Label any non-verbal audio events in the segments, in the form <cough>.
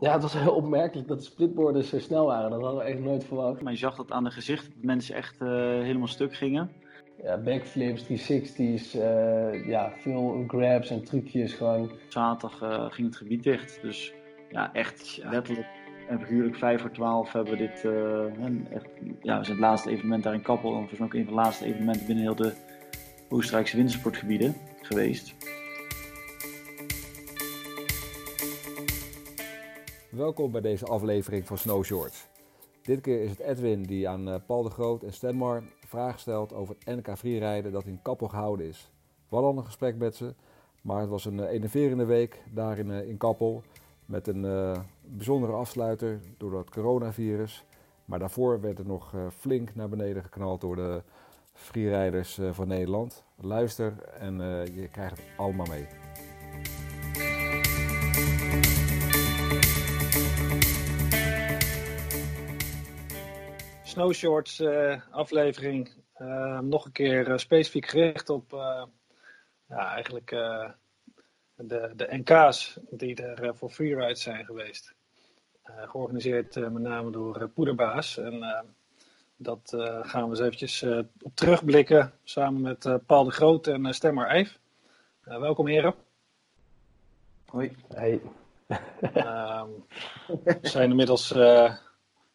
Ja, het was heel opmerkelijk dat de splitboarden zo snel waren. Dat hadden we echt nooit verwacht. Maar je zag dat aan de gezicht dat mensen echt uh, helemaal stuk gingen. Ja, backflips, 360's, uh, ja, veel grabs en trucjes gewoon. Zaterdag uh, ging het gebied dicht. Dus ja, echt letterlijk en figuurlijk 5 voor 12 hebben we dit. echt, ja, we zijn het laatste evenement daar in Kappel. En volgens mij ook een van de laatste evenementen binnen heel de Oostenrijkse wintersportgebieden geweest. Welkom bij deze aflevering van Snow Shorts. Dit keer is het Edwin die aan eh, Paul de Groot en Stenmar vragen stelt over het NK freerijden dat in Kappel gehouden is. Hadden al een gesprek met ze, maar het was een eh, enerverende week daar in, eh, in Kappel. Met een bijzondere afsluiter door het coronavirus. Maar daarvoor werd het nog flink naar beneden geknald door de freerijders van Nederland. Luister en je krijgt het allemaal mee. Snowshorts uh, aflevering. Uh, nog een keer uh, specifiek gericht op ja, eigenlijk de, de NK's die er voor freerides zijn geweest. georganiseerd met name door Poederbaas. En dat gaan we eens eventjes op terugblikken samen met Paul de Groot en Stemmer Eif. welkom heren. Hoi. Hey. Ehm, we zijn inmiddels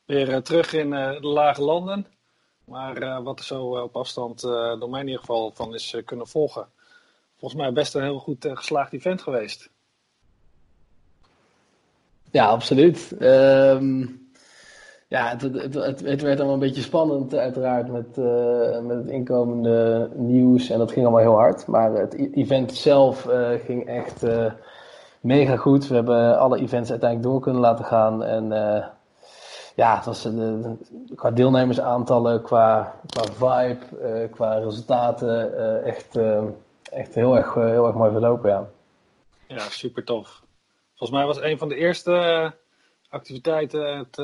weer eh, terug in eh, de lage landen. Maar eh, wat er zo op afstand door mij in ieder geval van is kunnen volgen. Volgens mij best een heel goed geslaagd event geweest. Ja, absoluut. Ehm, ja, het, het, het, werd allemaal een beetje spannend, uiteraard, met, met het inkomende nieuws. En dat ging allemaal heel hard. Maar het e-, event zelf ging echt mega goed. We hebben alle events uiteindelijk door kunnen laten gaan. En ja, het was qua deelnemersaantallen, qua, qua vibe, uh, qua resultaten uh, echt, echt heel, erg, heel erg mooi verlopen. Ja. ja, super tof. Volgens mij was een van de eerste activiteiten het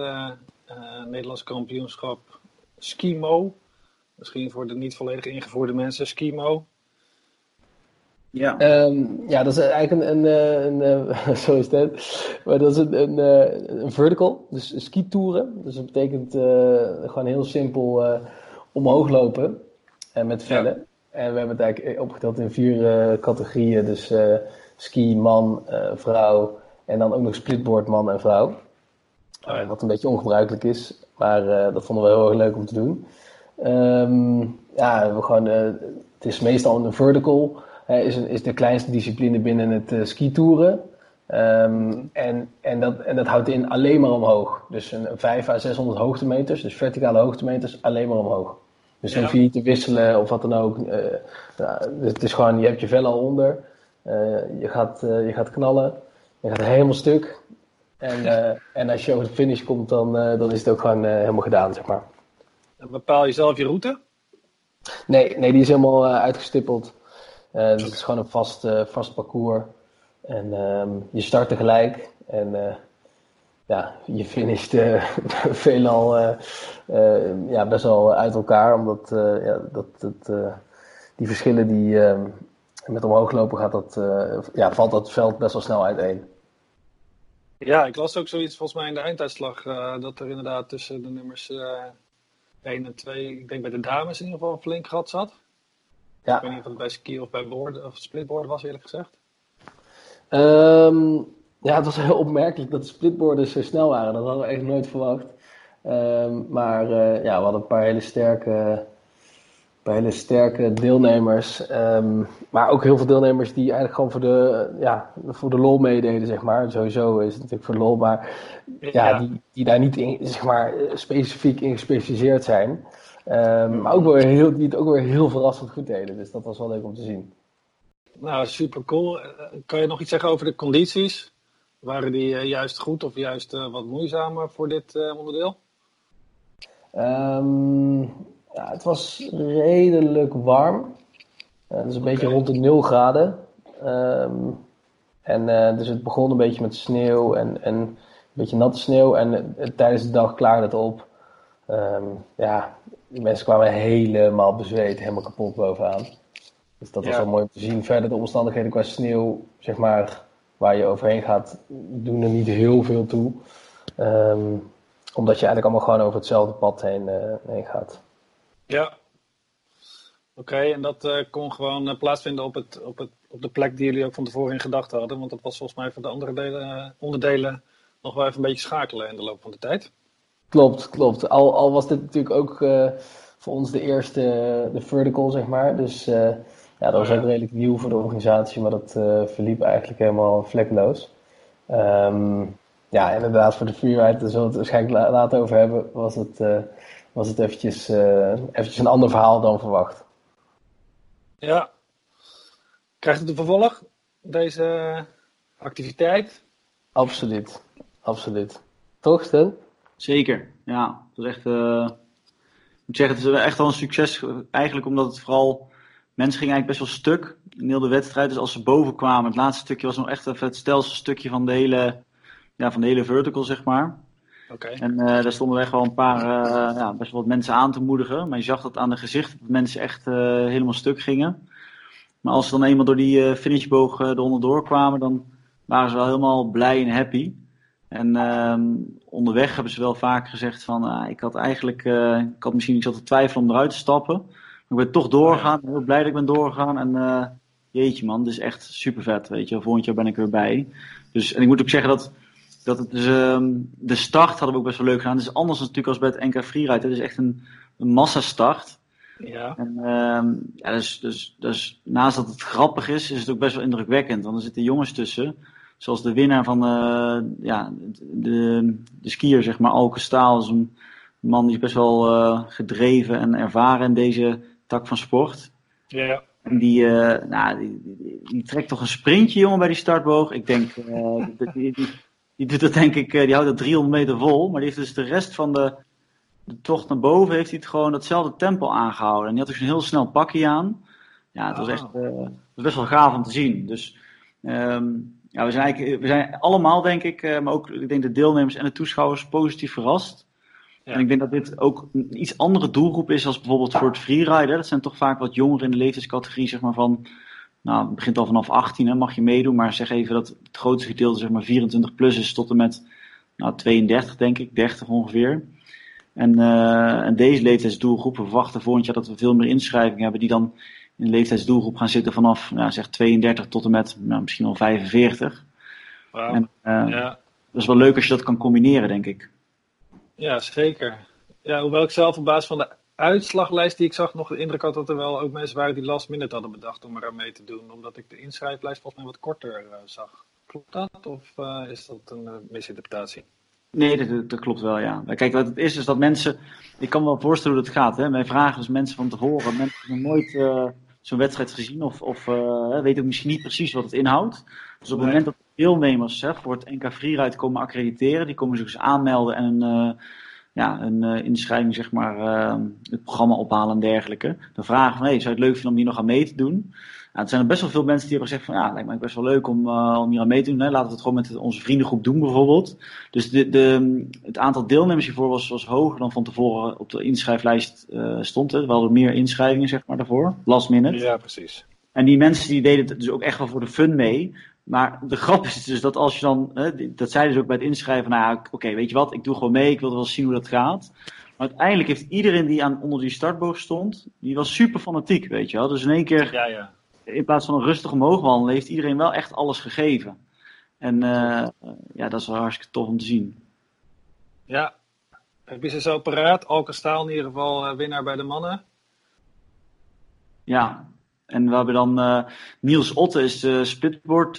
Nederlands kampioenschap Skimo. Misschien voor de niet volledig ingevoerde mensen, Skimo. Ja. Um, ja, dat is eigenlijk een, een, eh, een, een eh, <laughs> zo is het. Maar dat is een, een, eh, een vertical, dus ski-toeren. Dus dat betekent uh, gewoon heel simpel uh, omhoog lopen en met vellen. Ja. En we hebben het eigenlijk opgeteld in vier uh, categorieën. Dus ski, man, vrouw en dan ook nog splitboard, man en vrouw. Oh. Wat een beetje ongebruikelijk is, maar dat vonden we heel erg leuk om te doen. Um, ja, we gewoon, het is meestal een vertical is, een, is de kleinste discipline binnen het uh, skitoeren. Um, en, en, dat, en dat houdt in alleen maar omhoog. Dus een, 5 à 600 hoogtemeters, dus verticale hoogtemeters, alleen maar omhoog. Dus dan hoef je niet te wisselen of wat dan ook. Uh, nou, het is gewoon, je hebt je vel al onder. Uh, je, gaat, je gaat knallen. Je gaat helemaal stuk. En, <laughs> en als je over de finish komt, dan, dan is het ook gewoon helemaal gedaan, zeg maar. bepaal je zelf je route? Nee, nee die is helemaal uitgestippeld. Uh, dus het is gewoon een vast, uh, vast parcours. En um, je start tegelijk. En uh, ja, je finisht <laughs> veelal ja, best wel uit elkaar. Omdat ja, dat, die verschillen die met omhoog lopen gaat, dat, ja, valt dat veld best wel snel uiteen. Ja, ik las ook zoiets volgens mij in de einduitslag. dat er inderdaad tussen de nummers 1 en 2, ik denk bij de dames in ieder geval flink gat zat. Ja. Ik weet niet of het bij ski of bij board of splitboard was, eerlijk gezegd. Um, ja, het was heel opmerkelijk dat de splitboarden zo snel waren. Dat hadden we echt nooit verwacht. Um, maar uh, ja, we hadden een paar hele sterke, paar hele sterke deelnemers. Um, maar ook heel veel deelnemers die eigenlijk gewoon voor de, ja, voor de lol meededen, zeg maar. Sowieso is het natuurlijk voor lol, maar ja, ja. Die, die daar niet in, zeg maar, specifiek in gespecialiseerd zijn. Um, maar ook weer heel, die het ook weer heel verrassend goed deden. Dus dat was wel leuk om te zien. Nou, super cool. Eh, kan je nog iets zeggen over de condities? Waren die uh, juist goed of juist uh, wat moeizamer voor dit onderdeel? Um, ja, het was redelijk warm. dus een beetje rond de 0 graden. Um, en dus het begon een beetje met sneeuw en, en een beetje natte sneeuw. En tijdens de dag klaarde het op. ja, die mensen kwamen helemaal bezweet, helemaal kapot bovenaan. Dus dat was wel mooi om te zien. Verder de omstandigheden qua sneeuw, zeg maar, waar je overheen gaat, doen er niet heel veel toe. Ehm, omdat je eigenlijk allemaal gewoon over hetzelfde pad heen, heen gaat. Ja, Oké, en dat uh, kon gewoon plaatsvinden op, het, op, het, op de plek die jullie ook van tevoren in gedachten hadden. Want dat was volgens mij voor de andere delen, onderdelen nog wel even een beetje schakelen in de loop van de tijd. Klopt, klopt. Al, al was dit natuurlijk ook uh, voor ons de eerste, de vertical, zeg maar. Dus uh, ja, dat was ook redelijk nieuw voor de organisatie, maar dat uh, verliep eigenlijk helemaal vlekloos. Um, ja, inderdaad, voor de freeride, daar zullen we het waarschijnlijk later over hebben, was het, was het eventjes, eventjes een ander verhaal dan verwacht. Ja. Krijgt het een vervolg, deze activiteit? Absoluut, absoluut. Toch, Stan? Zeker, ja. Het was echt, uh, ik moet zeggen, het is echt wel een succes. Eigenlijk omdat het vooral, mensen gingen eigenlijk best wel stuk in heel de wedstrijd. Dus als ze boven kwamen, het laatste stukje was nog echt even het stelste stukje van de hele, ja, van de hele vertical, zeg maar. Okay. En uh, daar stonden echt wel een paar, uh, ja, best wel wat mensen aan te moedigen. Maar je zag dat aan de gezicht dat mensen echt helemaal stuk gingen. Maar als ze dan eenmaal door die finishboog eronder doorkwamen, dan waren ze wel helemaal blij en happy. En ehm, onderweg hebben ze wel vaak gezegd van, ah, ik had eigenlijk, uh, ik had misschien iets te twijfelen om eruit te stappen. Maar ik ben toch doorgegaan, heel blij dat ik ben doorgegaan. En uh, jeetje man, dit is echt super vet, weet je. Volgend jaar ben ik er weer bij. Dus, en ik moet ook zeggen dat, dat het dus, um, de start hadden we ook best wel leuk gedaan. Het is anders natuurlijk als bij het NK Freeride. Het is echt een, een massastart. Ja. En um, ja, dus, dus, dus naast dat het grappig is, is het ook best wel indrukwekkend. Want er zitten jongens tussen zoals de winnaar van uh, ja, de, de skier, zeg maar, Alke Staal, is een man die is best wel uh, gedreven en ervaren in deze tak van sport. Ja. En die, uh, nou, die, die, die, trekt toch een sprintje, jongen, bij die startboog. Ik denk, die, die, doet dat denk ik, die houdt dat 300 meter vol, maar die heeft dus de rest van de, de tocht naar boven, heeft hij het gewoon datzelfde tempo aangehouden. En die had dus een heel snel pakje aan. Ja, het was echt, het was best wel gaaf om te zien. Dus, um, ja, we zijn, eigenlijk, we zijn allemaal, denk ik, uh, maar ook ik denk de deelnemers en de toeschouwers positief verrast. Ja. En ik denk dat dit ook een iets andere doelgroep is als bijvoorbeeld voor het freeriden. Dat zijn toch vaak wat jongeren in de leeftijdscategorie, zeg maar van, nou, het begint al vanaf 18, hè, mag je meedoen, maar zeg even dat het grootste gedeelte, zeg maar 24 plus is tot en met, nou, 32 denk ik, 30 ongeveer. En, uh, en deze leeftijdsdoelgroep, we verwachten volgend jaar dat we veel meer inschrijvingen hebben die dan in de leeftijdsdoelgroep gaan zitten vanaf nou, zeg 32 tot en met nou, misschien wel 45. Wow. En, uh, ja. Dat is wel leuk als je dat kan combineren, denk ik. Ja, zeker. Ja, hoewel ik zelf op basis van de uitslaglijst die ik zag nog de indruk had dat er wel ook mensen waren die last minute hadden bedacht om eraan mee te doen. Omdat ik de inschrijflijst volgens mij wat korter uh, zag. Klopt dat? Of uh, is dat een misinterpretatie? Nee, dat, dat, klopt wel, ja. Kijk, wat het is, is dat mensen. Ik kan me wel voorstellen hoe het gaat. Hè? Wij vragen dus mensen van tevoren. Mensen hebben nooit uh, zo'n wedstrijd gezien of, of uh, weten misschien niet precies wat het inhoudt. Dus op het moment dat deelnemers hè, voor het NK Freeride komen accrediteren, die komen zich dus aanmelden en een, uh, ja, een inschrijving, zeg maar, het programma ophalen en dergelijke. Dan vragen van, hey, zou je het leuk vinden om hier nog aan mee te doen? Nou, er zijn er best wel veel mensen die hebben gezegd van ja, lijkt me best wel leuk om, uh, om hier aan mee te doen. Hè. Laten we het gewoon met onze vriendengroep doen bijvoorbeeld. Dus de, de, het aantal deelnemers hiervoor was, was hoger dan van tevoren op de inschrijflijst stond. Hè. We hadden meer inschrijvingen zeg maar daarvoor, last minute. Ja, precies. En die mensen die deden het dus ook echt wel voor de fun mee. Maar de grap is dus dat als je dan, hè, dat zeiden ze ook bij het inschrijven, nou ja, oké, okay, weet je wat, ik doe gewoon mee, ik wil wel zien hoe dat gaat. Maar uiteindelijk heeft iedereen die aan, onder die startboog stond, die was super fanatiek, weet je wel. Dus in één keer... Ja, ja in plaats van een rustig omhoog wandelen, heeft iedereen wel echt alles gegeven. En uh, ja, dat is wel hartstikke tof om te zien. Ja, heb je ze zo paraat? Alke Staal in ieder geval uh, winnaar bij de mannen. Ja, en we hebben dan uh, Niels Otte is de splitboard,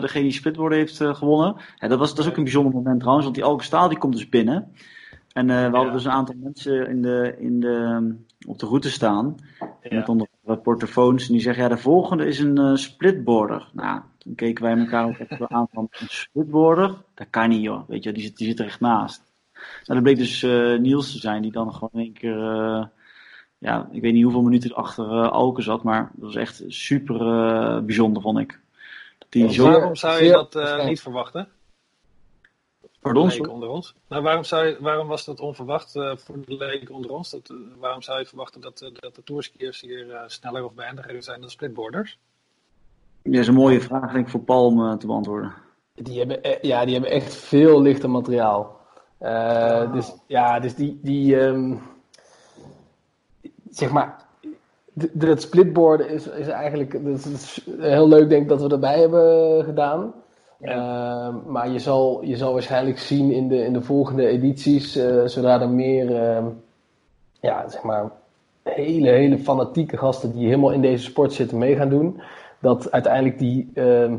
degene die splitboard heeft gewonnen. Ja, dat, was, dat is ook een bijzonder moment trouwens, want die Alke Staal die komt dus binnen. En we hadden dus een aantal mensen in de, in de, op de route staan. Ja. Met onder wat portofoons. En die zeggen, ja, de volgende is een uh, splitboarder. Nou, toen keken wij elkaar ook even aan van, een splitboarder? Dat kan niet, joh. Weet je, die zit, die zit er echt naast. Nou, dat bleek dus uh, Niels te zijn, die dan gewoon in één keer... Ja, ik weet niet hoeveel minuten achter uh, Alke zat, maar dat was echt super bijzonder, vond ik. Dat die zo... Waarom zou je dat niet verwachten? Pardon? onder ons. Nou, waarom, zou je, waarom was dat onverwacht uh, voor de leken onder ons? Dat, uh, waarom zou je verwachten dat, uh, dat de tourskiers hier sneller of behendiger zijn dan splitboarders? Ja, is een mooie vraag denk ik voor Paul om te beantwoorden. Die hebben, e-, ja, die hebben echt veel lichter materiaal. Uh, Dus ja, dus die, die um, zeg maar, het splitboard is, is eigenlijk dat is heel leuk denk ik dat we erbij hebben gedaan. Ja. Uh, maar je zal, je zal waarschijnlijk zien in de, in de volgende edities, uh, zodra er meer, uh, ja, zeg maar, hele, hele fanatieke gasten die helemaal in deze sport zitten mee gaan doen, dat uiteindelijk die ehm,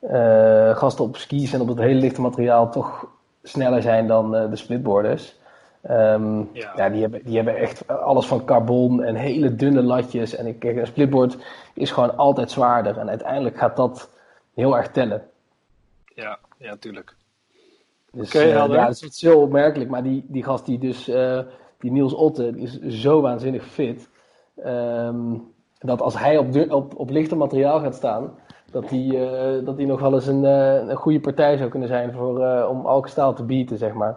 uh, gasten op skis en op het hele lichte materiaal toch sneller zijn dan uh, de splitboarders. Um, ja. ja. die, hebben, die hebben echt alles van carbon en hele dunne latjes. En ik, kijk, een splitboard is gewoon altijd zwaarder. En uiteindelijk gaat dat heel erg tellen. Ja, ja, tuurlijk. Dus, okay, uh, ja, dat is heel opmerkelijk. Maar die, die gast die dus, uh, die Niels Otte, die is zo waanzinnig fit. Um, dat als hij op, op, op lichte materiaal gaat staan, dat die, uh, dat die nog wel eens een, uh, een goede partij zou kunnen zijn voor, uh, om Alkestaal te bieden, zeg maar.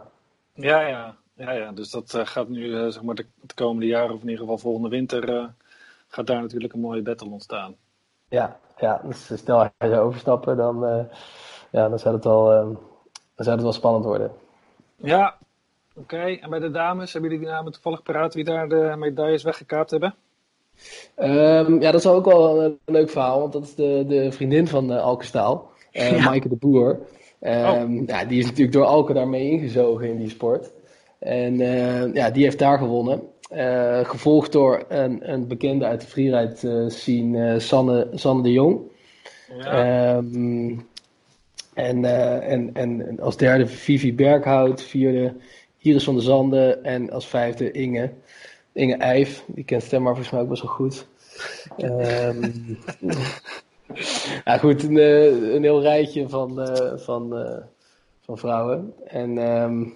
Ja, ja. Ja, ja. dus dat gaat nu zeg maar de, de, komende jaren, of in ieder geval volgende winter, gaat daar natuurlijk een mooie battle ontstaan. Ja, ja dus stel hij zou overstappen, dan, ja, dan, zou het wel, dan zou het wel spannend worden. Ja, oké. Okay. En bij de dames, hebben jullie die namen toevallig paraat wie daar de medailles weggekaapt hebben? Um, ja, dat is ook wel een, leuk verhaal, want dat is de, de vriendin van uh, Alkestaal, uh, ja. Maaike de Boer. Um, oh. ja, die is natuurlijk door Alke daarmee ingezogen in die sport. En uh, ja, die heeft daar gewonnen. gevolgd door een, een bekende uit de freeride scene, Sanne, Sanne de Jong. Ja. Um, en, en, en als derde Vivi Berghout, vierde Iris van der Zanden en als vijfde Inge. Inge Eif, die kent Stemma volgens mij ook best wel goed. um, <laughs> ja, goed, een, eh, een, heel rijtje van, uh, van, uh, van vrouwen. En um,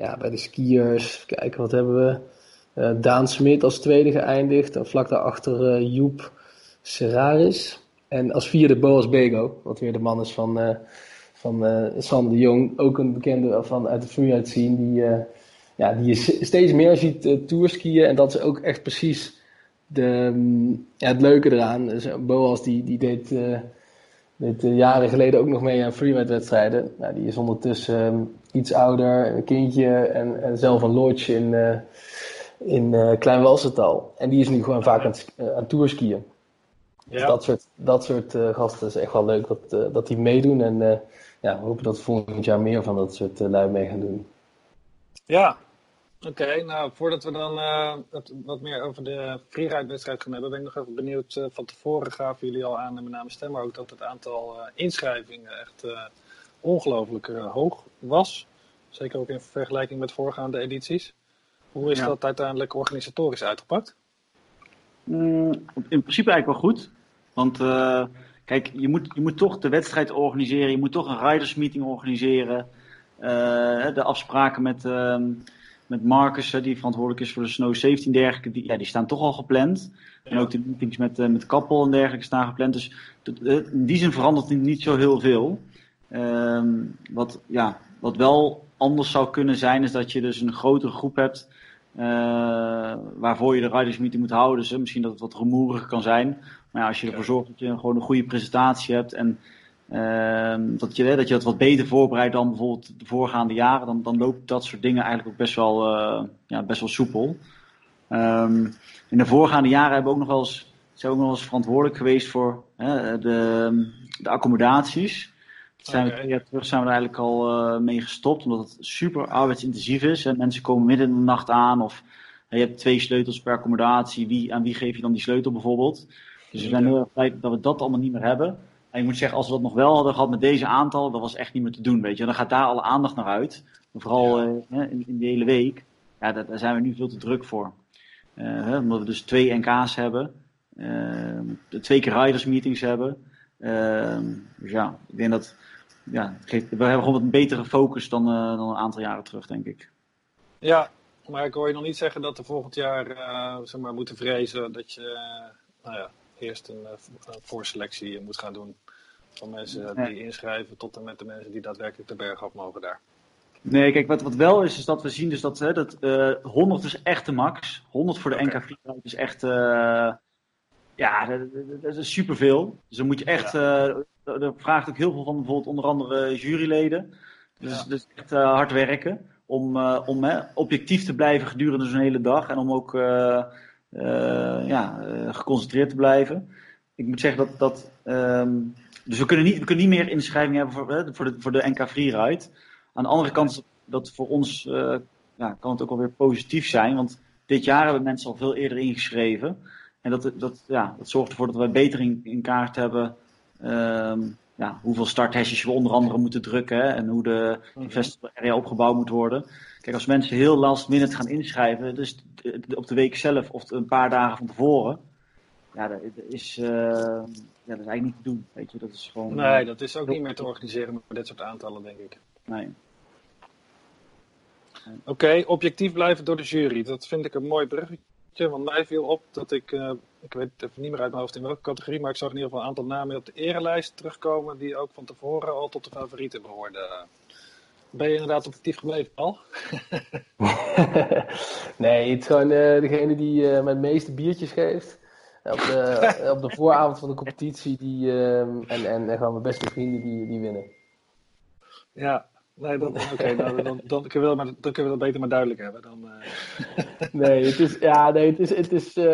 ja, bij de skiers, kijken wat hebben we. Uh, Daan Smit als tweede geëindigd. En vlak daarachter Joep Serraris. En als vierde Boas Bego, wat weer de man is van, van Sam de Jong. Ook een bekende van, uit de freeride scene, die ja, die je steeds meer ziet uh, tourskiën. En dat is ook echt precies de, mm, ja, het leuke eraan. Dus Boas die, die deed, uh, deed uh, jaren geleden ook nog mee aan freeride wedstrijden. Nou, die is ondertussen um, iets ouder, een kindje en, en zelf een lodge in, in Klein Walsental. En die is nu gewoon vaak aan, aan tourskiën. Dus ja. dat soort, dat soort gasten is echt wel leuk dat, dat die meedoen. En ja, we hopen dat volgend jaar meer van dat soort lui mee gaan doen. Ja, Oké, nou voordat we dan uh, wat meer over de freeride-wedstrijd gaan hebben, ben ik nog even benieuwd. Uh, van tevoren gaven jullie al aan, en met name stemmen ook, dat het aantal uh, inschrijvingen echt ongelooflijk hoog was. Zeker ook in vergelijking met voorgaande edities. Hoe is dat uiteindelijk organisatorisch uitgepakt? Mm, in principe eigenlijk wel goed. Want kijk, je moet, je moet toch de wedstrijd organiseren, je moet toch een ridersmeeting organiseren. de afspraken met ehm, met Marcus, die verantwoordelijk is voor de Snow 17 dergelijke, die, ja, die staan toch al gepland. En ook de meetings met, uh, met Kappel en dergelijke staan gepland. Dus in die zin verandert niet, niet zo heel veel. Ehm, wat, ja, wat wel anders zou kunnen zijn, is dat je dus een grotere groep hebt. Uh, waarvoor je de riders meeting moet houden. Dus misschien dat het wat rumoeriger kan zijn. Maar ja, als je ervoor zorgt dat je gewoon een goede presentatie hebt. En Ehm, dat, je, dat je dat wat beter voorbereidt dan bijvoorbeeld de voorgaande jaren, dan, dan loopt dat soort dingen eigenlijk ook best wel, uh, ja, best wel soepel. Um, in de voorgaande jaren hebben we ook nog wel eens, zijn we ook nog wel eens verantwoordelijk geweest voor hè, de, de accommodaties. zijn we twee jaar terug zijn we er eigenlijk al uh, mee gestopt, omdat het super arbeidsintensief is. En mensen komen midden in de nacht aan of je hebt twee sleutels per accommodatie. Wie, aan wie geef je dan die sleutel bijvoorbeeld? Dus we zijn heel erg blij dat we dat allemaal niet meer hebben. En ik moet zeggen, als we dat nog wel hadden gehad met deze aantal, dat was echt niet meer te doen, weet je. Dan gaat daar alle aandacht naar uit. Vooral uh, in, in, de hele week. Ja, daar, daar, zijn we nu veel te druk voor. Uh, omdat we dus twee NK's hebben. Uh, twee keer riders meetings hebben. Ehm, dus ja, ik denk dat... Ja, we hebben gewoon wat een betere focus dan, dan een aantal jaren terug, denk ik. Ja, maar ik hoor je nog niet zeggen dat we volgend jaar zeg maar, moeten vrezen dat je... nou ja, eerst een uh, voorselectie moet gaan doen. Van mensen die inschrijven tot en met de mensen die daadwerkelijk de berg op mogen daar. Nee, kijk, wat, wat wel is, is dat we zien dus dat, hè, dat uh, 100 is echt de max. 100 voor de okay. NK4 is echt, uh, Ja, dat, dat is superveel. Dus dan moet je echt. Ja. Uh, vraagt ook heel veel van bijvoorbeeld onder andere juryleden. Dus, dus echt hard werken om, om objectief te blijven gedurende zo'n hele dag. En om ook ja, geconcentreerd te blijven. Ik moet zeggen dat. dat um, dus we kunnen, niet, we kunnen niet meer inschrijvingen hebben voor, voor, de, voor de NK Freeride. Aan de andere kant, dat voor ons ja, kan het ook alweer positief zijn. Want dit jaar hebben mensen al veel eerder ingeschreven. En dat, dat, ja, dat zorgt ervoor dat wij beter in, in kaart hebben um, ja, hoeveel starthashes we onder andere moeten drukken. Hè, en hoe de mhm. festival area opgebouwd moet worden. Kijk, als mensen heel last minute gaan inschrijven, dus op de week zelf of een paar dagen van tevoren. Ja, dat is, uh, ja, dat is eigenlijk niet te doen. Weet je, dat is gewoon, nee, dat is ook niet meer te organiseren met dit soort aantallen, denk ik. Nee. Oké, objectief blijven door de jury. Dat vind ik een mooi bruggetje. Want mij viel op dat ik, uh, ik weet even niet meer uit mijn hoofd in welke categorie, maar ik zag in ieder geval een aantal namen op de erelijst terugkomen die ook van tevoren al tot de favorieten behoorden. Ben je inderdaad objectief gebleven, al? <laughs> nee, het is gewoon uh, degene die uh, de meeste biertjes geeft. Op de, <laughs> op de vooravond van de competitie die, en, en, en gewoon mijn beste vrienden die, die winnen. Ja, Nee, dan, <laughs> oké, nou, dan, dan, kunnen we dat, dan kunnen we dat beter maar duidelijk hebben. Dan, uh... <laughs> nee, het is, ja, nee, het is, het is uh,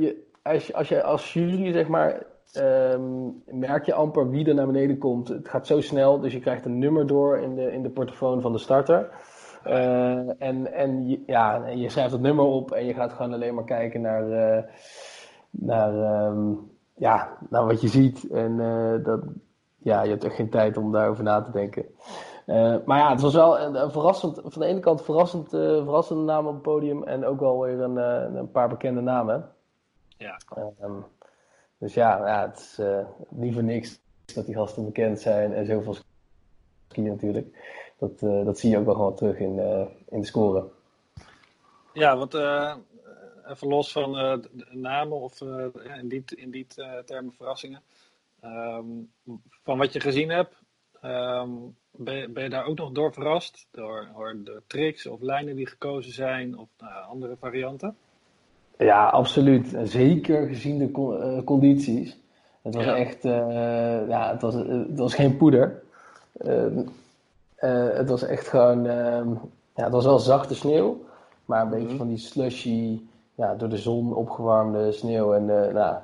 je, als, je, als je als jury, zeg maar, um, merk je amper wie er naar beneden komt. Het gaat zo snel, dus je krijgt een nummer door in de, in de portofoon van de starter. Uh, en en je, ja, je schrijft het nummer op en je gaat gewoon alleen maar kijken naar, naar, um, ja, naar wat je ziet. En dat, ja, je hebt echt geen tijd om daarover na te denken. Uh, maar ja, het was wel een, verrassend, van de ene kant verrassend, uh, verrassende namen op het podium en ook wel weer een, een paar bekende namen. Ja. Um, dus ja, ja, het is niet voor niks dat die gasten bekend zijn en zoveel skiën natuurlijk. Dat, dat zie je ook wel gewoon terug in, in de score. Ja, want even los van namen of in die, in die termen verrassingen. Um, van wat je gezien hebt, um, ben je, ben je, daar ook nog door verrast? Door, door de tricks of lijnen die gekozen zijn of uh, andere varianten? Ja, absoluut. Zeker gezien de uh, condities. Het was ja. echt, uh, ja, het was, het was geen poeder. het was echt gewoon, ja, het was wel zachte sneeuw, maar een beetje mhm. van die slushy, ja, door de zon opgewarmde sneeuw. En nou,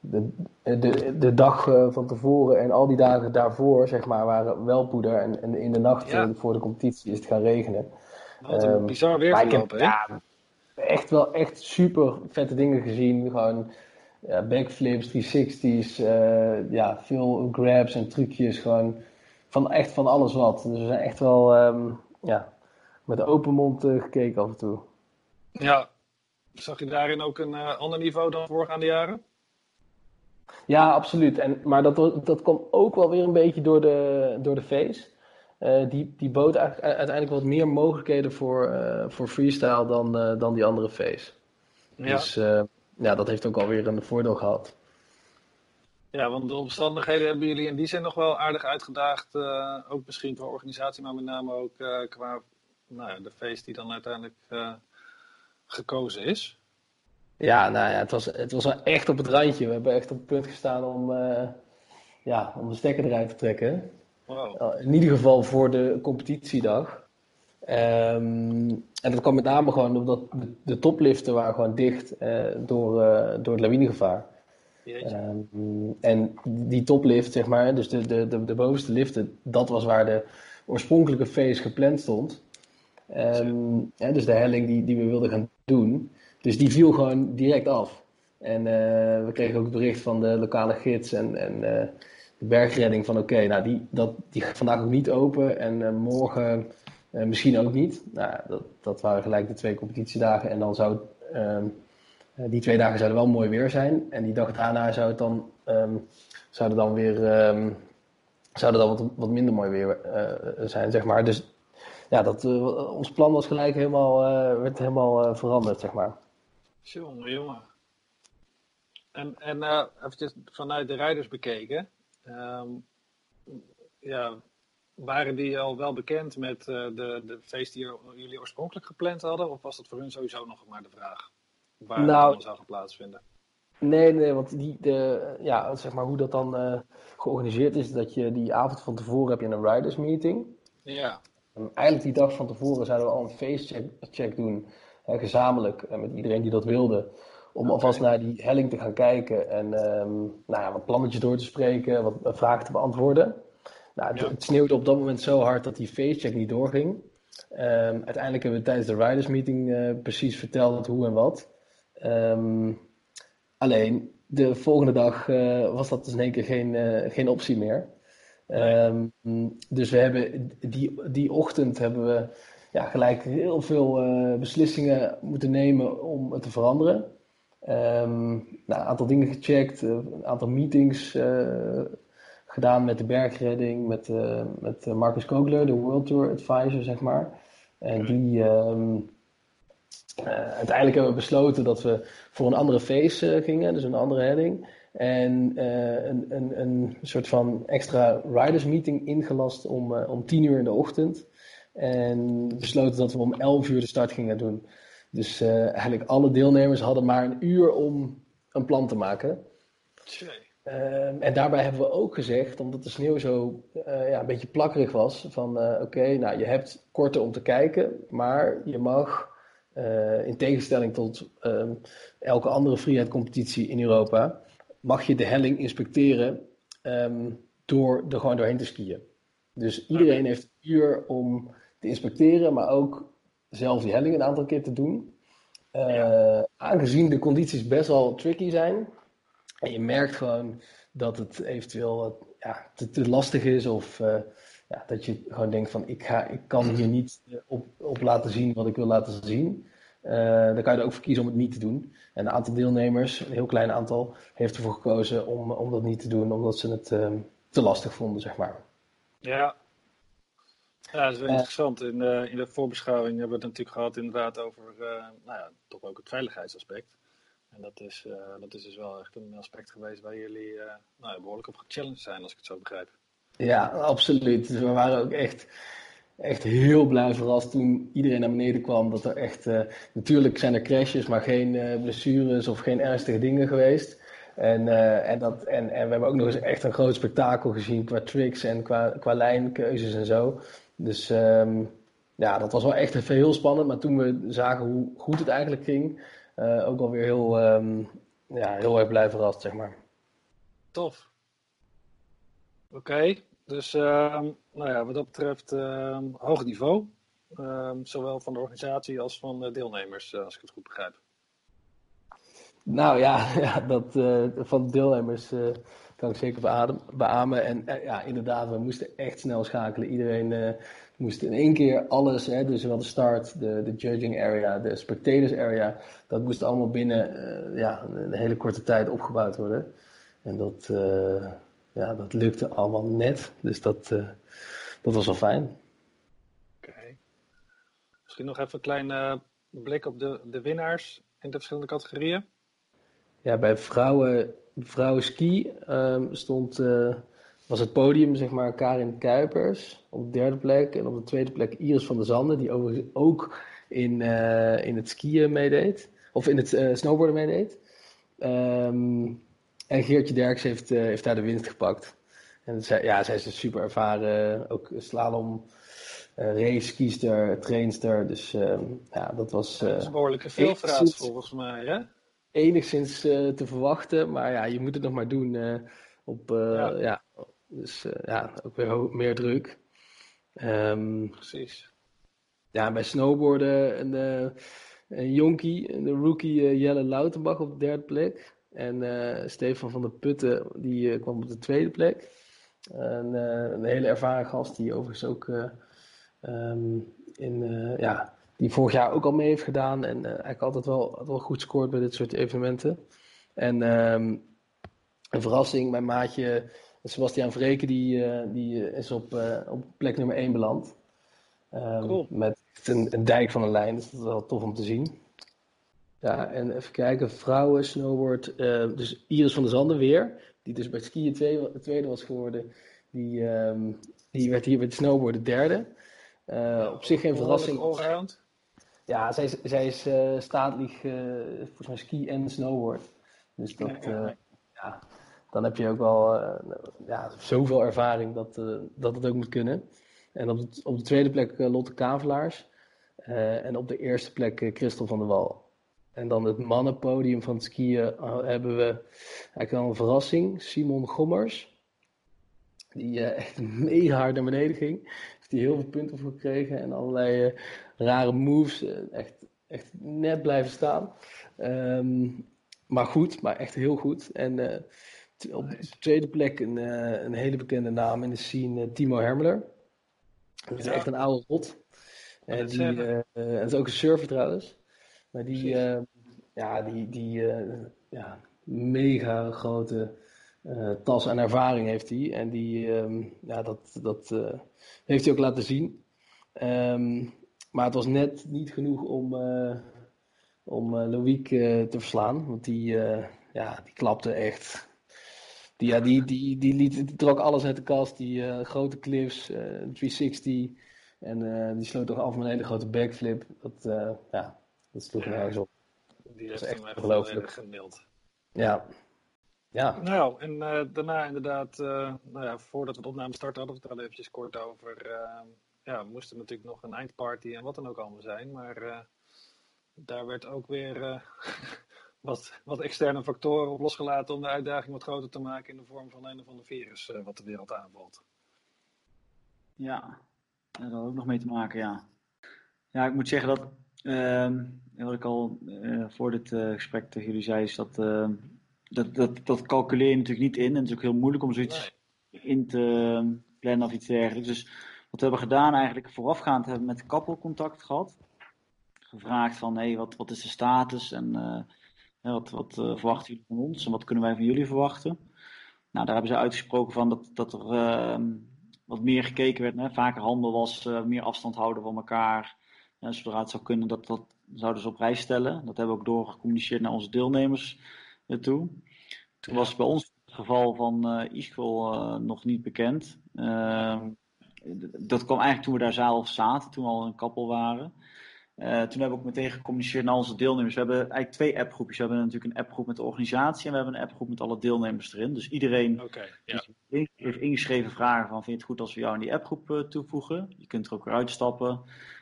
de, de, de dag eh, van tevoren en al die dagen daarvoor, zeg maar, waren wel poeder. En, en in de nacht ja. voor de competitie is het gaan regenen. Wat een um, bizar? Ja, echt wel echt super vette dingen gezien. Gewoon ja, backflips, 360's, uh, ja, veel grabs en trucjes. Gewoon van echt van alles wat. Dus we zijn echt wel um, ja, met open mond uh, gekeken af en toe. Ja, zag je daarin ook een uh, ander niveau dan voorgaande jaren? Ja, absoluut. En, maar dat, dat kwam ook wel weer een beetje door de, door de face. Uh, die, die bood eigenlijk uiteindelijk wat meer mogelijkheden voor, uh, voor freestyle dan, uh, dan die andere face. Ja. Dus ja, dat heeft ook alweer een voordeel gehad. Ja, want de omstandigheden hebben jullie in die zin nog wel aardig uitgedaagd. ook misschien qua organisatie, maar met name ook qua nou ja, de face die dan uiteindelijk gekozen is. Ja, nou ja, het was, het was wel echt op het randje. We hebben echt op het punt gestaan om, uh, ja, om de stekker eruit te trekken. Wow. In ieder geval voor de competitiedag. Um, en dat kwam met name gewoon omdat de, topliften waren gewoon dicht uh, door, uh, door het lawinegevaar. Um, en die toplift, zeg maar, dus de, de, de, de bovenste liften, dat was waar de oorspronkelijke feest gepland stond. Um, ja, dus de helling die, die we wilden gaan doen. Dus die viel gewoon direct af. En uh, we kregen ook het bericht van de lokale gids en, en uh, de bergredding van oké, nou die, dat, die gaat vandaag ook niet open en uh, morgen misschien ook niet. Nou, dat, dat waren gelijk de twee competitiedagen en dan zou ehm, die twee dagen zouden wel mooi weer zijn. En die dag daarna zou het dan, um, dan weer um, zouden dan wat, wat minder mooi weer zijn, zeg maar. Dus ja, dat, ons plan was gelijk helemaal, werd helemaal veranderd, zeg maar. Jongen, jongen. En, en uh, eventjes vanuit de rijders bekeken. Um, ja, waren die al wel bekend met uh, de, de feest die jullie oorspronkelijk gepland hadden? Of was dat voor hun sowieso nog maar de vraag? Waar nou, het dan zou gaan plaatsvinden? Nee, nee, want die, de, ja, zeg maar hoe dat dan uh, georganiseerd is, dat je die avond van tevoren heb je een riders meeting. Ja. En eigenlijk die dag van tevoren zouden we al een face check doen, gezamenlijk, uh, met iedereen die dat wilde. Om okay. alvast naar die helling te gaan kijken en um, nou ja, wat plannetjes door te spreken, wat vragen te beantwoorden. Nou, het, ja. het, sneeuwde op dat moment zo hard dat die facecheck niet doorging. Um, uiteindelijk hebben we tijdens de riders meeting uh, precies verteld hoe en wat. Um, alleen de volgende dag uh, was dat dus in één keer geen, uh, geen optie meer. Nee. dus we hebben die, die ochtend hebben we ja, gelijk heel veel beslissingen moeten nemen om het te veranderen. nou, een aantal dingen gecheckt, een aantal meetings gedaan met de bergredding, met, uh, met Marcus Kogler, de World Tour Advisor, zeg maar. En die, um, uh, uiteindelijk hebben we besloten dat we voor een andere face gingen, dus een andere heading. En een, een, een soort van extra riders meeting ingelast om, om 10 uur in de ochtend. En besloten dat we om 11 uur de start gingen doen. Dus eigenlijk alle deelnemers hadden maar een uur om een plan te maken. Uh, en daarbij hebben we ook gezegd, omdat de sneeuw zo uh, ja, een beetje plakkerig was, van uh, oké, okay, nou je hebt korter om te kijken, maar je mag in tegenstelling tot um, elke andere vrijheidcompetitie in Europa, mag je de helling inspecteren um, door er gewoon doorheen te skiën. Dus iedereen heeft een uur om te inspecteren, maar ook zelf die helling een aantal keer te doen. Ja. Aangezien de condities best wel tricky zijn, en je merkt gewoon dat het eventueel ja, te, te lastig is of uh, ja, dat je gewoon denkt van ik, ga, ik kan hier niet op, op laten zien wat ik wil laten zien. Uh, dan kan je er ook voor kiezen om het niet te doen. En een aantal deelnemers, een heel klein aantal, heeft ervoor gekozen om, om dat niet te doen, omdat ze het uh, te lastig vonden, zeg maar. Ja, ja, dat is wel interessant. In, in de voorbeschouwing hebben we het natuurlijk gehad inderdaad over nou ja, toch ook het veiligheidsaspect. En dat is, dat is dus wel echt een aspect geweest waar jullie nou, behoorlijk op gechallenged zijn, als ik het zo begrijp. Ja, absoluut. Dus we waren ook echt, echt heel blij verrast toen iedereen naar beneden kwam. Dat er echt, uh, natuurlijk zijn er crashes, maar geen blessures of geen ernstige dingen geweest. En, en, dat, en, en we hebben ook nog eens echt een groot spektakel gezien qua tricks en qua, qua lijnkeuzes en zo. Dus um, ja, dat was wel echt even heel spannend. Maar toen we zagen hoe goed het eigenlijk ging, uh, ook alweer heel, um, ja, heel erg blij verrast, zeg maar. Tof. Oké, dus uh, nou ja, wat dat betreft hoog niveau. Ehm, zowel van de organisatie als van de deelnemers, eh, als ik het goed begrijp. Nou ja, <laughs> ja dat, uh, van de deelnemers kan ik zeker beamen. beamen. En ja, inderdaad, we moesten echt snel schakelen. Iedereen moest in één keer alles, hè, dus wel de start, de, de judging area, de spectators area, dat moest allemaal binnen ja, een hele korte tijd opgebouwd worden. En dat, ja, dat lukte allemaal net, dus dat, dat was wel fijn. Oké. Misschien nog even een kleine blik op de, de winnaars in de verschillende categorieën. Ja, bij vrouwen, vrouwen ski um, stond was het podium, zeg maar, Karin Kuipers op de derde plek. En op de tweede plek Iris van der Zanden, die overigens ook in, uh, in het skiën meedeed. Of in het uh, snowboarden meedeed. Um, en Geertje Derks heeft, uh, heeft daar de winst gepakt. En zij, ja, zij is dus super ervaren. Ook slalom, race, skiester, trainster. Dus um, ja, dat was... dat is een behoorlijke veelvraat volgens mij, hè? Enigszins te verwachten, maar ja, je moet het nog maar doen op, ja. ja dus ja, ook weer meer druk. Um, Precies. Ja, bij snowboarden een, uh, een jonkie, de rookie Jelle Lautenbach op de derde plek. En Stefan van der Putten, die kwam op de tweede plek. En, een hele ervaren gast die overigens ook um, in, ja, die vorig jaar ook al mee heeft gedaan. En eigenlijk altijd wel, wel goed scoort bij dit soort evenementen. En um, een verrassing, mijn maatje Sebastian Vreken die, uh, die is op, uh, op plek nummer 1 beland. Um, cool. Met een, een, dijk van een lijn, dus dat is wel tof om te zien. Ja, en even kijken, vrouwen, snowboard. Uh, dus Iris van der Zanden weer, die dus bij skiën tweede, tweede was geworden. Die, um, die werd hier bij het snowboarden derde. Op zich geen verrassing. Allround. Ja, zij is, zij is uh, staatlich, volgens mij ski en snowboard. Dus dat, ja, dan heb je ook wel ja, zoveel ervaring dat, dat het ook moet kunnen. En op de, op de tweede plek Lotte Kavelaars. en op de eerste plek Christel van der Wal. En dan het mannenpodium van het skiën hebben we eigenlijk wel een verrassing. Simon Gommers. Die <laughs> echt mega hard naar beneden ging. Heeft hij heel veel punten voor gekregen. En allerlei rare moves. echt, echt net blijven staan. Ehm, maar goed, maar echt heel goed. En uh, op de tweede plek een, een hele bekende naam in de scene, Timo Hermeler. Dat is echt een oude rot. En die, het is ook een surfer trouwens. Maar die, ja, die, die ja, mega grote tas aan ervaring heeft hij. En die, um, ja, dat, dat heeft hij ook laten zien. Um, maar het was net niet genoeg om, uh, om uh, Loïc uh, te verslaan. Want die, ja, die klapte echt. Die, ja, die, die, die, liet, die trok alles uit de kast. Die grote cliffs, 360. En die sloot toch af met een hele grote backflip. Dat, ja, dat sloeg nergens op. Die dat echt ongelooflijk. Gemaild. Ja. Ja. Nou, en daarna inderdaad, nou ja, voordat we de opname starten, hadden we het er al eventjes kort over ja, moest er natuurlijk nog een eindparty en wat dan ook allemaal zijn. Maar uh, daar werd ook weer uh, <laughs> wat, wat externe factoren op losgelaten om de uitdaging wat groter te maken in de vorm van een of ander virus uh, wat de wereld aanvalt. Ja, daar had ook nog mee te maken, ja. Ja, ik moet zeggen dat, ehm, wat ik al voor dit gesprek tegen jullie zei, is dat, ehm, dat, dat, dat calculeer je natuurlijk niet in. En het is ook heel moeilijk om zoiets in te plannen of iets dergelijks. Dus wat we hebben gedaan eigenlijk voorafgaand hebben we met Kappel contact gehad. Gevraagd van hé, hey, wat, wat is de status en uh, wat, wat uh, verwachten jullie van ons en wat kunnen wij van jullie verwachten. Nou, daar hebben ze uitgesproken van dat, dat er uh, wat meer gekeken werd. Hè? Vaker handel was, uh, meer afstand houden van elkaar. En zodra het zou kunnen, dat, dat zouden ze op prijs stellen. Dat hebben we ook doorgecommuniceerd naar onze deelnemers toe. Toen was bij ons het geval van uh, nog niet bekend. Ehm, dat kwam eigenlijk toen we daar zelf zaten, toen we al een kappel waren. Uh, toen hebben we ook meteen gecommuniceerd naar onze deelnemers. We hebben eigenlijk twee appgroepjes. We hebben natuurlijk een appgroep met de organisatie en we hebben een appgroep met alle deelnemers erin. Dus iedereen okay, ja. heeft ingeschreven vragen van vind je het goed als we jou in die appgroep toevoegen? Je kunt er ook weer uitstappen.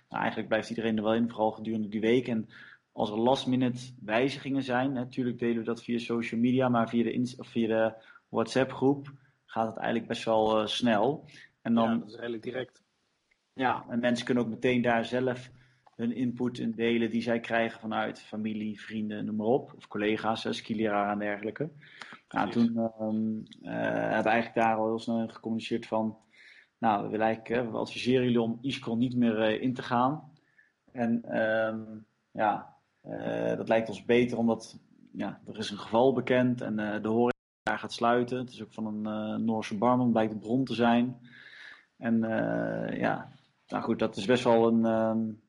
Nou, eigenlijk blijft iedereen er wel in, vooral gedurende die week. En als er last minute wijzigingen zijn, natuurlijk delen we dat via social media, maar via de, of via de WhatsApp groep gaat het eigenlijk best wel uh, snel. En dan, ja, dat is redelijk direct. Ja, en mensen kunnen ook meteen daar zelf hun input in delen die zij krijgen vanuit familie, vrienden, noem maar op. Of collega's, skileraar en dergelijke. Nou, toen um, uh, hebben we eigenlijk daar al heel snel gecommuniceerd van... Nou, we willen eigenlijk, we adviseren jullie om ISCOL niet meer uh, in te gaan. En um, ja, uh, dat lijkt ons beter omdat ja, er is een geval bekend en de horeca daar gaat sluiten. Het is ook van een Noorse barman, blijkt de bron te zijn. En uh, ja, nou goed, dat is best wel een.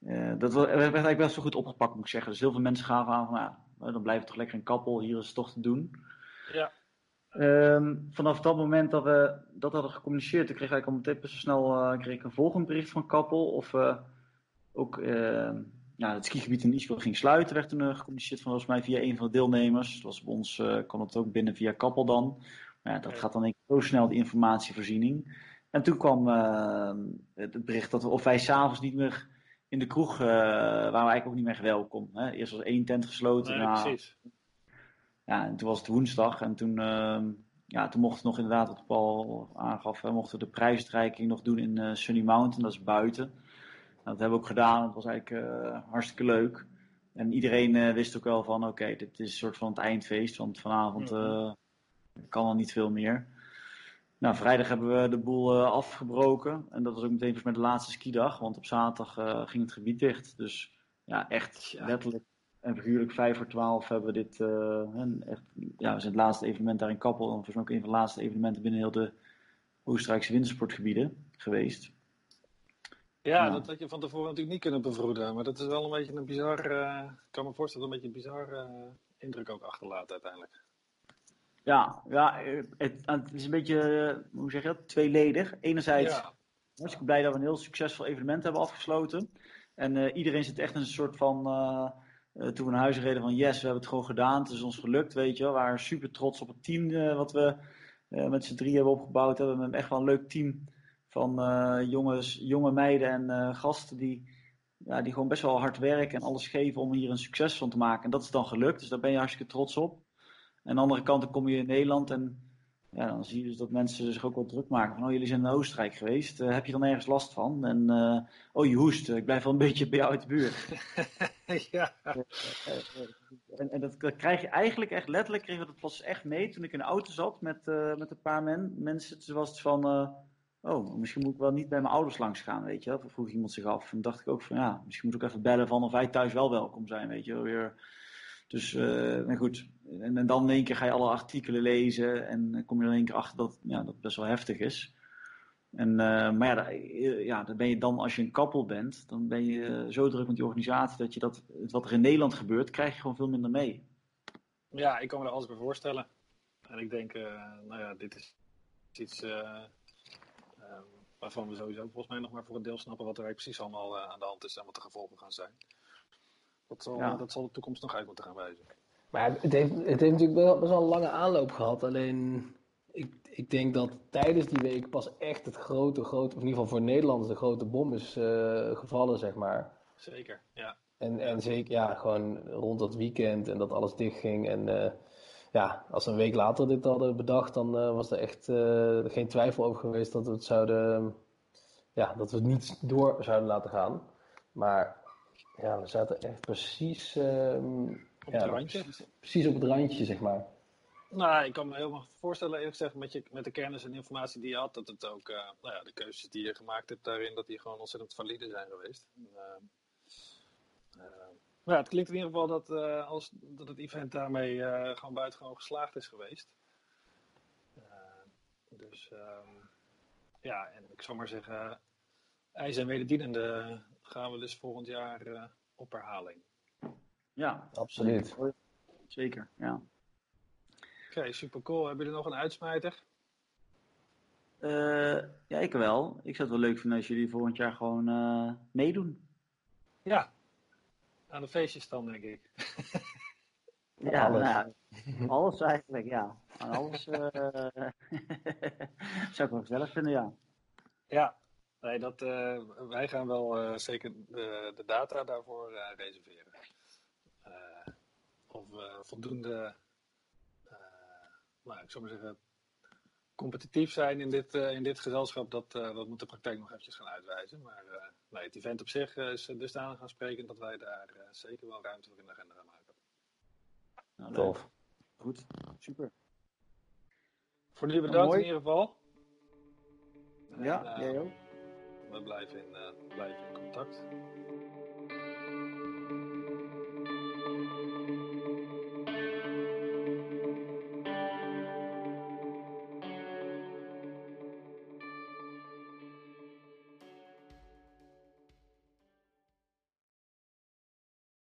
Uh, dat werd eigenlijk best wel goed opgepakt, moet ik zeggen. Dus heel veel mensen gaan aan van, nou, dan blijft het toch lekker een kappel, hier is het toch te doen. Ja. Um, vanaf dat moment dat we dat hadden gecommuniceerd, toen kreeg ik eigenlijk al meteen best snel uh, kreeg ik een volgend bericht van Kappel. Of we ook ja, het skigebied in Ischgl ging sluiten, werd toen gecommuniceerd van volgens mij via een van de deelnemers. Zoals bij ons kon het ook binnen via Kappel dan. Maar ja, dat gaat dan denk ik zo snel, die informatievoorziening. En toen kwam uh, het bericht dat we, of wij s'avonds niet meer in de kroeg uh, waren we eigenlijk ook niet meer welkom. Hè? Eerst was één tent gesloten. Nee, nou, precies. Ja, en toen was het woensdag en toen, uh, ja, toen mochten we nog inderdaad, wat Paul aangaf, hè, mochten we de prijsuitreiking nog doen in uh, Sunny Mountain, dat is buiten. Nou, dat hebben we ook gedaan, het was eigenlijk hartstikke leuk. En iedereen wist ook wel van, oké, dit is een soort van het eindfeest, want vanavond mm kan al niet veel meer. Nou, vrijdag hebben we de boel uh, afgebroken. En dat was ook meteen met de laatste skidag. Want op zaterdag uh, ging het gebied dicht. Dus ja, echt letterlijk en figuurlijk 5 voor 12 hebben we dit. Uh, echt, ja, we zijn het laatste evenement daar in Kappel. En volgens mij ook een van de laatste evenementen binnen heel de Oostenrijkse wintersportgebieden geweest. Ja, dat had je van tevoren natuurlijk niet kunnen bevroeden. Maar dat is wel een beetje een bizar. ik kan me voorstellen dat een beetje een bizar indruk ook achterlaat uiteindelijk. Ja, ja het, het, is een beetje, hoe zeg je dat, tweeledig. Enerzijds ja. hartstikke blij dat we een heel succesvol evenement hebben afgesloten. En uh, iedereen zit echt in een soort van, toen we naar huis reden van yes, we hebben het gewoon gedaan. Het is ons gelukt, weet je wel. We waren super trots op het team wat we met z'n drie hebben opgebouwd. We hebben echt wel een leuk team van jongens, jonge meiden en gasten die, ja, die gewoon best wel hard werken en alles geven om hier een succes van te maken. En dat is dan gelukt, dus daar ben je hartstikke trots op. En aan de andere kant dan kom je in Nederland en ja, dan zie je dus dat mensen zich ook wel druk maken van, oh jullie zijn in Oostenrijk geweest, uh, heb je dan ergens last van? En, uh, oh je hoest, ik blijf wel een beetje bij jou uit de buurt. <laughs> ja. En, en dat, dat, krijg je eigenlijk echt letterlijk, kreeg ik dat pas echt mee toen ik in de auto zat met, uh, met een paar men, mensen. Toen was het van, oh misschien moet ik wel niet bij mijn ouders langs gaan, weet je wel. Vroeg iemand zich af. En dacht ik ook van, ja, misschien moet ik even bellen van of wij thuis wel welkom zijn, weet je wel. Weer dus, uh, goed. En, dan in één keer ga je alle artikelen lezen en dan kom je in één keer achter dat ja, dat best wel heftig is. En, uh, maar ja, eh, ja, dan ben je dan, als je een kappel bent, dan ben je zo druk met die organisatie dat je dat, wat er in Nederland gebeurt, krijg je gewoon veel minder mee. Ja, ik kan me er alles bij voorstellen. En ik denk, nou ja, dit is iets waarvan we sowieso volgens mij nog maar voor een deel snappen wat er precies allemaal aan de hand is en wat de gevolgen gaan zijn. Dat zal, dat zal de toekomst nog uit moeten gaan wijzen. Maar het heeft, het heeft natuurlijk wel, best wel een lange aanloop gehad. Alleen ik, ik denk dat tijdens die week pas echt het grote, grote, in ieder geval voor Nederlanders, de grote bom is uh, gevallen, zeg maar. Zeker, ja. En, en zeker, ja, gewoon rond dat weekend en dat alles dichtging. En uh, ja, als een week later dit hadden bedacht, dan uh, was er echt geen twijfel over geweest dat we het zouden, ja, dat we het niet door zouden laten gaan. Maar ja, we zaten echt precies... Uh, op het randje? Precies, op het randje, zeg maar. Nou, ik kan me helemaal voorstellen, eerlijk gezegd, met, je, met de kennis en informatie die je had, dat het ook, uh, nou ja, de keuzes die je gemaakt hebt daarin, dat die gewoon ontzettend valide zijn geweest. Uh, maar ja, het klinkt in ieder geval dat, als, dat het event daarmee gewoon buitengewoon geslaagd is geweest. dus ehm, ja, en ik zou maar zeggen, ijs en wederdienende gaan we dus volgend jaar uh, op herhaling. Ja, absoluut. Zeker, ja. Oké, okay, super cool. Hebben jullie nog een uitsmijter? Uh, ja, ik wel. Ik zou het wel leuk vinden als jullie volgend jaar gewoon uh, meedoen. Ja, aan de feestjes dan, denk ik. <laughs> ja, alles. Nou, <laughs> alles eigenlijk, ja. alles uh, <laughs> zou ik wel gezellig vinden, ja. Ja, Nee, dat, uh, wij gaan wel uh, zeker de, de, data daarvoor uh, reserveren. of we voldoende, nou, ik zou maar zeggen, competitief zijn in dit, in dit gezelschap, dat, dat moet de praktijk nog eventjes gaan uitwijzen. Maar nee, het event op zich is dusdanig gaan spreken dat wij daar zeker wel ruimte voor in de agenda gaan maken. Nou, Tof. Goed, super. Voor nu bedankt in ieder geval. Ja, jij ook we blijven in, uh, blijven in contact.